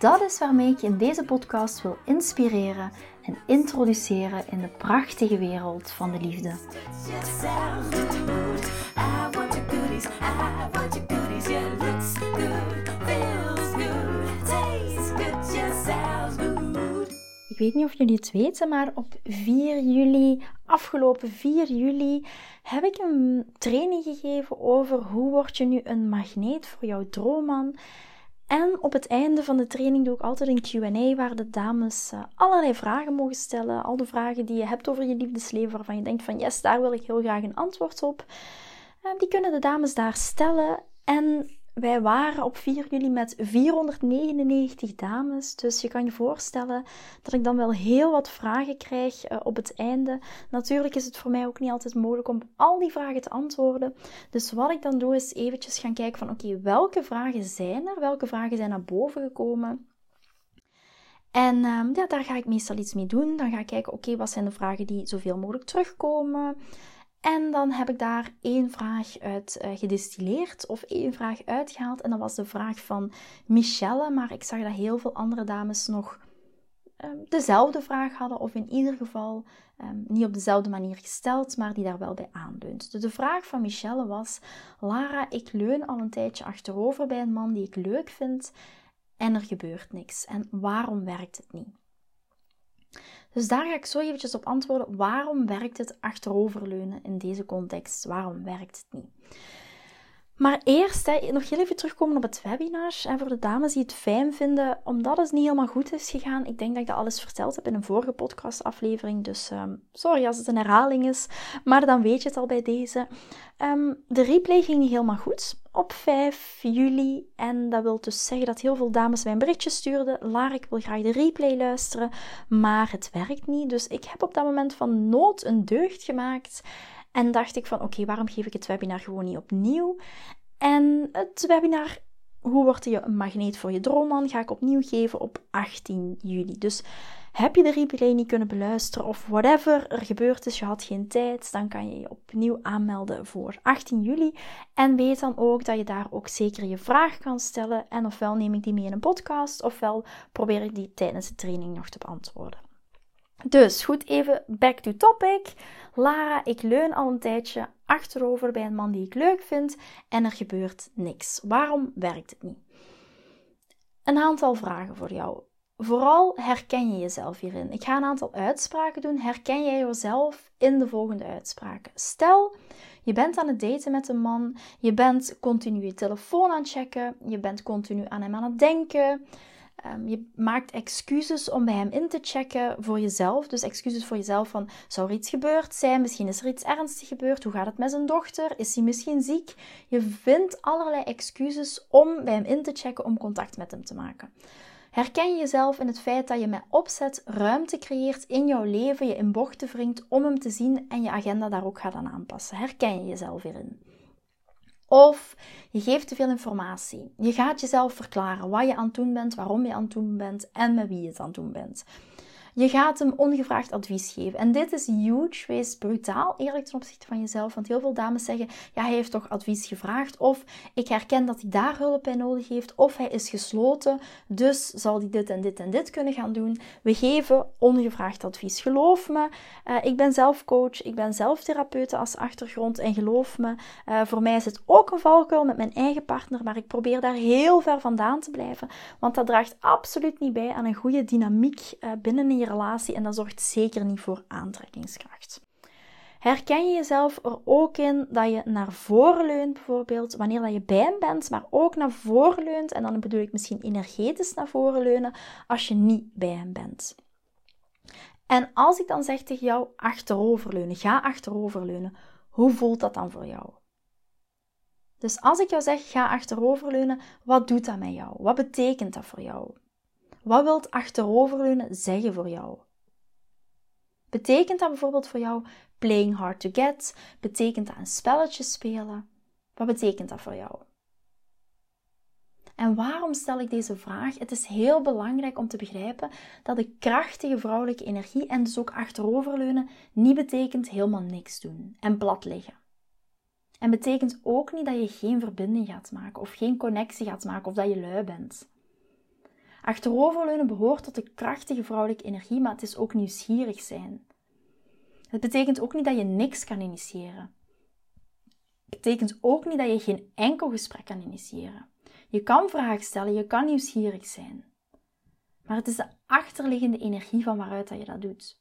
Dat is waarmee ik je in deze podcast wil inspireren en introduceren in de prachtige wereld van de liefde. Ik weet niet of jullie het weten, maar op 4 juli, afgelopen 4 juli, heb ik een training gegeven over hoe word je nu een magneet voor jouw droomman. En op het einde van de training doe ik altijd een QA waar de dames uh, allerlei vragen mogen stellen. Al de vragen die je hebt over je liefdesleven, waarvan je denkt van yes, daar wil ik heel graag een antwoord op. Uh, die kunnen de dames daar stellen. En wij waren op 4 juli met 499 dames. Dus je kan je voorstellen dat ik dan wel heel wat vragen krijg uh, op het einde. Natuurlijk is het voor mij ook niet altijd mogelijk om al die vragen te antwoorden. Dus wat ik dan doe is eventjes gaan kijken van oké, welke vragen zijn er? Welke vragen zijn naar boven gekomen? En uh, ja, daar ga ik meestal iets mee doen. Dan ga ik kijken, oké, wat zijn de vragen die zoveel mogelijk terugkomen? En dan heb ik daar één vraag uit uh, gedistilleerd of één vraag uitgehaald. En dat was de vraag van Michelle. Maar ik zag dat heel veel andere dames nog um, dezelfde vraag hadden. Of in ieder geval um, niet op dezelfde manier gesteld, maar die daar wel bij aanleunt. Dus de vraag van Michelle was: Lara, ik leun al een tijdje achterover bij een man die ik leuk vind. En er gebeurt niks. En waarom werkt het niet? Dus daar ga ik zo eventjes op antwoorden. Waarom werkt het achteroverleunen in deze context? Waarom werkt het niet? Maar eerst hè, nog heel even terugkomen op het webinar. En voor de dames die het fijn vinden, omdat het niet helemaal goed is gegaan. Ik denk dat ik dat alles verteld heb in een vorige podcastaflevering. Dus um, sorry als het een herhaling is. Maar dan weet je het al bij deze. Um, de replay ging niet helemaal goed op 5 juli. En dat wil dus zeggen dat heel veel dames mij een berichtje stuurden. Lara, ik wil graag de replay luisteren. Maar het werkt niet. Dus ik heb op dat moment van nood een deugd gemaakt. En dacht ik van oké, waarom geef ik het webinar gewoon niet opnieuw? En het webinar Hoe word je een magneet voor je droomman ga ik opnieuw geven op 18 juli. Dus heb je de replay niet kunnen beluisteren of whatever er gebeurd is, je had geen tijd, dan kan je je opnieuw aanmelden voor 18 juli. En weet dan ook dat je daar ook zeker je vraag kan stellen. En ofwel neem ik die mee in een podcast, ofwel probeer ik die tijdens de training nog te beantwoorden. Dus goed, even back to topic. Lara, ik leun al een tijdje achterover bij een man die ik leuk vind en er gebeurt niks. Waarom werkt het niet? Een aantal vragen voor jou. Vooral herken je jezelf hierin. Ik ga een aantal uitspraken doen. Herken jij jezelf in de volgende uitspraken? Stel, je bent aan het daten met een man, je bent continu je telefoon aan het checken, je bent continu aan hem aan het denken, Um, je maakt excuses om bij hem in te checken voor jezelf. Dus excuses voor jezelf van, zou er iets gebeurd zijn? Misschien is er iets ernstigs gebeurd. Hoe gaat het met zijn dochter? Is hij misschien ziek? Je vindt allerlei excuses om bij hem in te checken, om contact met hem te maken. Herken je jezelf in het feit dat je met opzet ruimte creëert in jouw leven, je in bochten wringt om hem te zien en je agenda daar ook gaat aan aanpassen? Herken je jezelf hierin? Of je geeft te veel informatie. Je gaat jezelf verklaren wat je aan het doen bent, waarom je aan het doen bent en met wie je het aan het doen bent. Je gaat hem ongevraagd advies geven. En dit is huge. Wees brutaal eerlijk ten opzichte van jezelf. Want heel veel dames zeggen: ja, hij heeft toch advies gevraagd. Of ik herken dat hij daar hulp bij nodig heeft. Of hij is gesloten. Dus zal hij dit en dit en dit kunnen gaan doen. We geven ongevraagd advies. Geloof me, uh, ik ben zelf coach. Ik ben zelf therapeute als achtergrond. En geloof me, uh, voor mij is het ook een valkuil met mijn eigen partner. Maar ik probeer daar heel ver vandaan te blijven. Want dat draagt absoluut niet bij aan een goede dynamiek uh, binnen je relatie en dat zorgt zeker niet voor aantrekkingskracht. Herken je jezelf er ook in dat je naar voren leunt, bijvoorbeeld, wanneer dat je bij hem bent, maar ook naar voren leunt, en dan bedoel ik misschien energetisch naar voren leunen, als je niet bij hem bent. En als ik dan zeg tegen jou achteroverleunen, ga achteroverleunen, hoe voelt dat dan voor jou? Dus als ik jou zeg ga achteroverleunen, wat doet dat met jou? Wat betekent dat voor jou? Wat wilt achteroverleunen zeggen voor jou? Betekent dat bijvoorbeeld voor jou playing hard to get? Betekent dat een spelletje spelen? Wat betekent dat voor jou? En waarom stel ik deze vraag? Het is heel belangrijk om te begrijpen dat de krachtige vrouwelijke energie en dus ook achteroverleunen niet betekent helemaal niks doen en plat liggen. En betekent ook niet dat je geen verbinding gaat maken of geen connectie gaat maken of dat je lui bent. Achteroverleunen behoort tot de krachtige vrouwelijke energie, maar het is ook nieuwsgierig zijn. Het betekent ook niet dat je niks kan initiëren. Het betekent ook niet dat je geen enkel gesprek kan initiëren. Je kan vragen stellen, je kan nieuwsgierig zijn. Maar het is de achterliggende energie van waaruit dat je dat doet.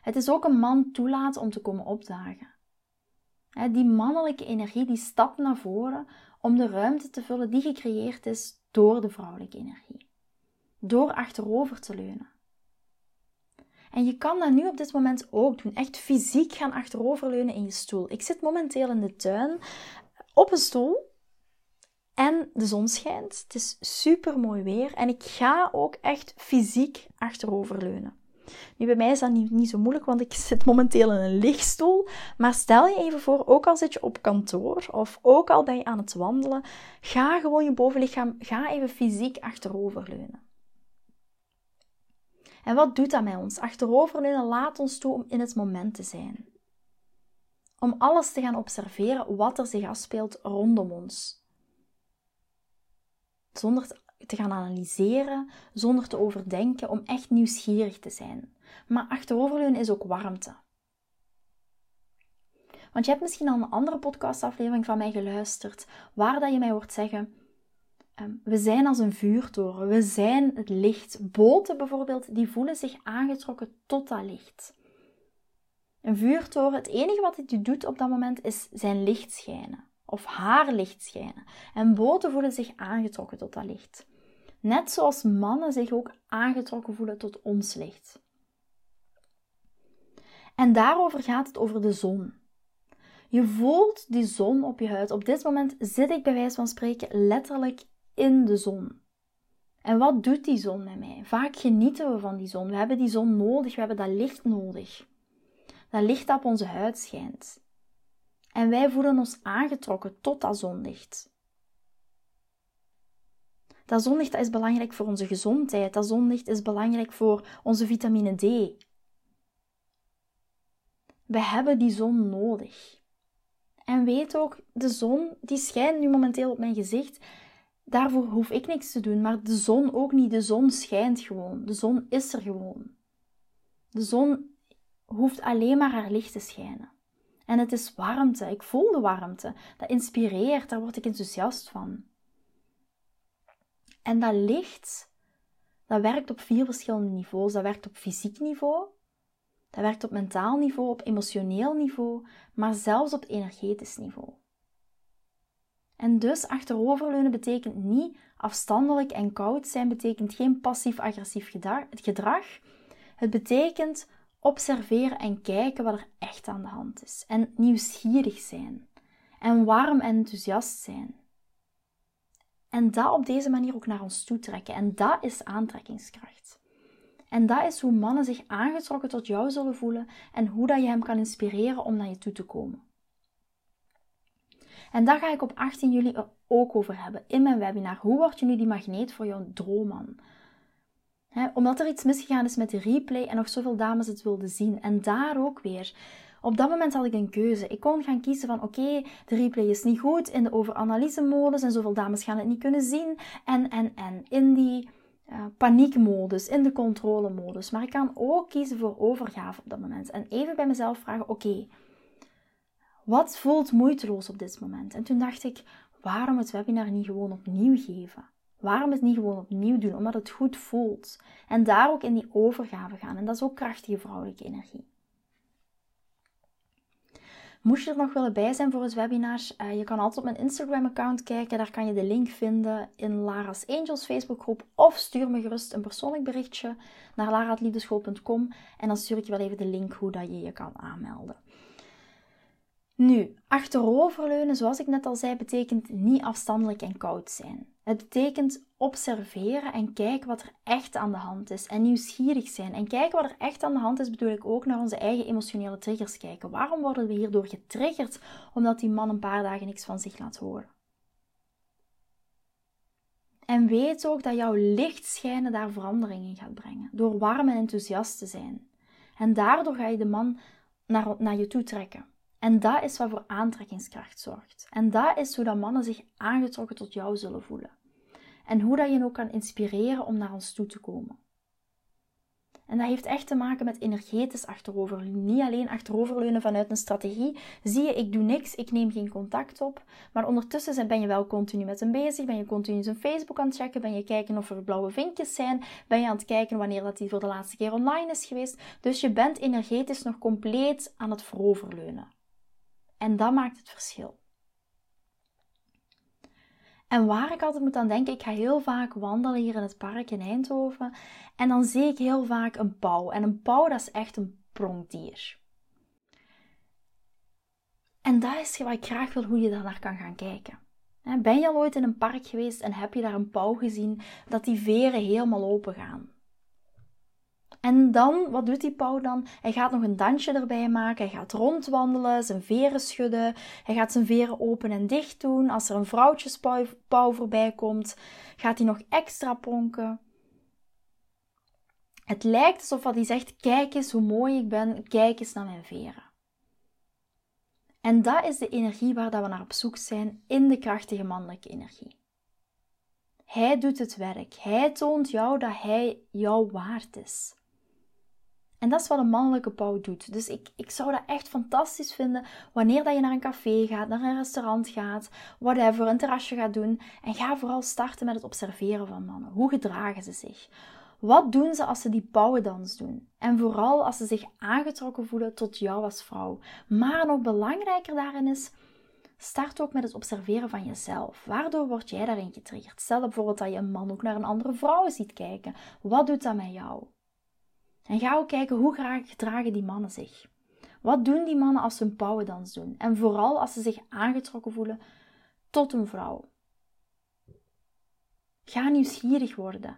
Het is ook een man toelaten om te komen opdagen. Die mannelijke energie die stapt naar voren om de ruimte te vullen die gecreëerd is door de vrouwelijke energie. Door achterover te leunen. En je kan dat nu op dit moment ook doen. Echt fysiek gaan achteroverleunen in je stoel. Ik zit momenteel in de tuin op een stoel. En de zon schijnt. Het is super mooi weer. En ik ga ook echt fysiek achteroverleunen. Nu, bij mij is dat niet, zo moeilijk, want ik zit momenteel in een lichtstoel. Maar stel je even voor, ook al zit je op kantoor of ook al ben je aan het wandelen, ga gewoon je bovenlichaam, ga even fysiek achteroverleunen. En wat doet dat met ons? Achteroverleunen laat ons toe om in het moment te zijn. Om alles te gaan observeren wat er zich afspeelt rondom ons. Zonder te gaan analyseren, zonder te overdenken, om echt nieuwsgierig te zijn. Maar achteroverleunen is ook warmte. Want je hebt misschien al een andere podcastaflevering van mij geluisterd, waar dat je mij hoort zeggen: ehm, We zijn als een vuurtoren, we zijn het licht. Boten bijvoorbeeld, die voelen zich aangetrokken tot dat licht. Een vuurtoren, het enige wat hij doet op dat moment is zijn licht schijnen. Of haar licht schijnen. En boten voelen zich aangetrokken tot dat licht. Net zoals mannen zich ook aangetrokken voelen tot ons licht. En daarover gaat het over de zon. Je voelt die zon op je huid. Op dit moment zit ik bij wijze van spreken letterlijk in de zon. En wat doet die zon met mij? Vaak genieten we van die zon. We hebben die zon nodig, we hebben dat licht nodig. Dat licht dat op onze huid schijnt. En wij voelen ons aangetrokken tot dat zonlicht. Dat zonlicht is belangrijk voor onze gezondheid. Dat zonlicht is belangrijk voor onze vitamine D. We hebben die zon nodig. En weet ook, de zon die schijnt nu momenteel op mijn gezicht. Daarvoor hoef ik niks te doen, maar de zon ook niet. De zon schijnt gewoon. De zon is er gewoon. De zon hoeft alleen maar haar licht te schijnen. En het is warmte. Ik voel de warmte. Dat inspireert. Daar word ik enthousiast van. En dat licht, dat werkt op vier verschillende niveaus. Dat werkt op fysiek niveau, dat werkt op mentaal niveau, op emotioneel niveau, maar zelfs op energetisch niveau. En dus achteroverleunen betekent niet afstandelijk en koud zijn, betekent geen passief-agressief gedrag. Het betekent observeren en kijken wat er echt aan de hand is. En nieuwsgierig zijn. En warm en enthousiast zijn. En dat op deze manier ook naar ons toe trekken. En dat is aantrekkingskracht. En dat is hoe mannen zich aangetrokken tot jou zullen voelen en hoe dat je hem kan inspireren om naar je toe te komen. En daar ga ik op 18 juli ook over hebben in mijn webinar. Hoe word je nu die magneet voor jouw droomman? omdat er iets misgegaan is met de replay en nog zoveel dames het wilden zien. En daar ook weer. Op dat moment had ik een keuze. Ik kon gaan kiezen van oké, de replay is niet goed in de overanalyse-modus en zoveel dames gaan het niet kunnen zien. En, en, en in die uh, paniekmodus, in de controlemodus. Maar ik kan ook kiezen voor overgave op dat moment. En even bij mezelf vragen, oké, wat voelt moeiteloos op dit moment? En toen dacht ik, waarom het webinar niet gewoon opnieuw geven? Waarom het niet gewoon opnieuw doen? Omdat het goed voelt. En daar ook in die overgave gaan. En dat is ook krachtige vrouwelijke energie. Moest je er nog willen bij zijn voor het webinar, uh, je kan altijd op mijn Instagram-account kijken. Daar kan je de link vinden in Lara's Angels Facebookgroep. Of stuur me gerust een persoonlijk berichtje naar laraatliefdeschool.com. En dan stuur ik je wel even de link hoe dat je je kan aanmelden. Nu, achteroverleunen, zoals ik net al zei, betekent niet afstandelijk en koud zijn. Het betekent observeren en kijken wat er echt aan de hand is. En nieuwsgierig zijn. En kijken wat er echt aan de hand is, bedoel ik ook naar onze eigen emotionele triggers kijken. Waarom worden we hierdoor getriggerd omdat die man een paar dagen niks van zich laat horen? En weet ook dat jouw licht schijnen daar verandering in gaat brengen. Door warm en enthousiast te zijn. En daardoor ga je de man naar, naar je toe trekken. En dat is wat voor aantrekkingskracht zorgt. En dat is hoe dat mannen zich aangetrokken tot jou zullen voelen. En hoe dat je ook kan inspireren om naar ons toe te komen. En dat heeft echt te maken met energetisch achteroverleunen. Niet alleen achteroverleunen vanuit een strategie. Zie je, ik doe niks, ik neem geen contact op. Maar ondertussen ben je wel continu met hem bezig. Ben je continu zijn Facebook aan het checken. Ben je kijken of er blauwe vinkjes zijn. Ben je aan het kijken wanneer dat hij voor de laatste keer online is geweest. Dus je bent energetisch nog compleet aan het vooroverleunen. En dat maakt het verschil. En waar ik altijd moet aan denken, ik ga heel vaak wandelen hier in het park in Eindhoven. En dan zie ik heel vaak een pauw. En een pauw, dat is echt een pronkdier. En dat is wat ik graag wil, hoe je daar naar kan gaan kijken. Ben je al ooit in een park geweest en heb je daar een pauw gezien dat die veren helemaal open gaan? En dan, wat doet die pauw dan? Hij gaat nog een dansje erbij maken. Hij gaat rondwandelen, zijn veren schudden. Hij gaat zijn veren open en dicht doen. Als er een vrouwtjespauw voorbij komt, gaat hij nog extra pronken. Het lijkt alsof hij zegt: Kijk eens hoe mooi ik ben, kijk eens naar mijn veren. En dat is de energie waar we naar op zoek zijn in de krachtige mannelijke energie. Hij doet het werk. Hij toont jou dat hij jou waard is. En dat is wat een mannelijke pauw doet. Dus ik, ik zou dat echt fantastisch vinden wanneer dat je naar een café gaat, naar een restaurant gaat, whatever, een terrasje gaat doen. En ga vooral starten met het observeren van mannen. Hoe gedragen ze zich? Wat doen ze als ze die pauwendans doen? En vooral als ze zich aangetrokken voelen tot jou als vrouw. Maar nog belangrijker daarin is, start ook met het observeren van jezelf. Waardoor word jij daarin getriggerd? Stel bijvoorbeeld dat je een man ook naar een andere vrouw ziet kijken. Wat doet dat met jou? En ga ook kijken hoe graag gedragen die mannen zich. Wat doen die mannen als ze een pauwendans doen? En vooral als ze zich aangetrokken voelen tot een vrouw. Ga nieuwsgierig worden.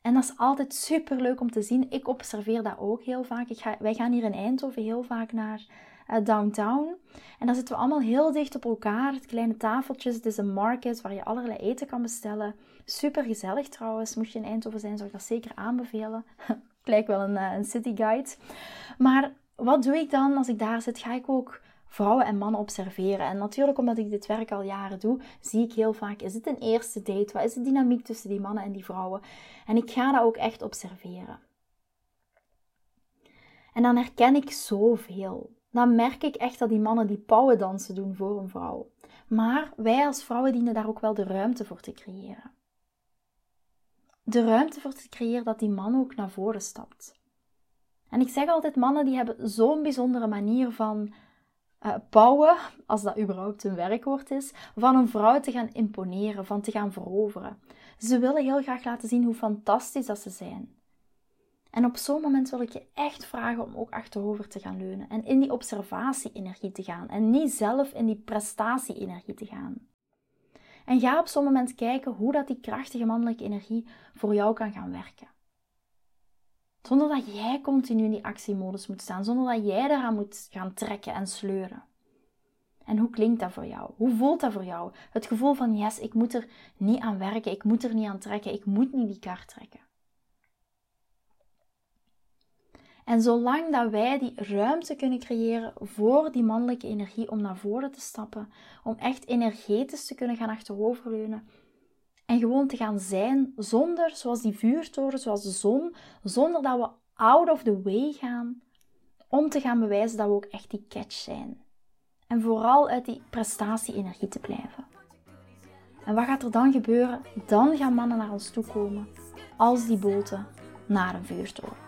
En dat is altijd super leuk om te zien. Ik observeer dat ook heel vaak. Ik ga, wij gaan hier in Eindhoven heel vaak naar uh, downtown. En daar zitten we allemaal heel dicht op elkaar. Kleine tafeltjes. Het is een market waar je allerlei eten kan bestellen. Super gezellig trouwens. Moest je in Eindhoven zijn, zou ik dat zeker aanbevelen. Lijkt wel een, uh, een city guide. Maar wat doe ik dan als ik daar zit? Ga ik ook vrouwen en mannen observeren. En natuurlijk, omdat ik dit werk al jaren doe, zie ik heel vaak: is het een eerste date? Wat is de dynamiek tussen die mannen en die vrouwen? En ik ga dat ook echt observeren. En dan herken ik zoveel. Dan merk ik echt dat die mannen die pauwendansen doen voor een vrouw. Maar wij als vrouwen dienen daar ook wel de ruimte voor te creëren de ruimte voor te creëren dat die man ook naar voren stapt. En ik zeg altijd, mannen die hebben zo'n bijzondere manier van uh, bouwen, als dat überhaupt een werkwoord is, van een vrouw te gaan imponeren, van te gaan veroveren. Ze willen heel graag laten zien hoe fantastisch dat ze zijn. En op zo'n moment wil ik je echt vragen om ook achterover te gaan leunen en in die observatie-energie te gaan en niet zelf in die prestatie-energie te gaan. En ga op zo'n moment kijken hoe dat die krachtige mannelijke energie voor jou kan gaan werken. Zonder dat jij continu in die actiemodus moet staan, zonder dat jij eraan moet gaan trekken en sleuren. En hoe klinkt dat voor jou? Hoe voelt dat voor jou? Het gevoel van yes, ik moet er niet aan werken, ik moet er niet aan trekken, ik moet niet die kaart trekken. En zolang dat wij die ruimte kunnen creëren voor die mannelijke energie om naar voren te stappen, om echt energetisch te kunnen gaan achteroverleunen en gewoon te gaan zijn zonder, zoals die vuurtoren, zoals de zon, zonder dat we out of the way gaan, om te gaan bewijzen dat we ook echt die catch zijn. En vooral uit die prestatie-energie te blijven. En wat gaat er dan gebeuren? Dan gaan mannen naar ons toe komen als die boten naar een vuurtoren.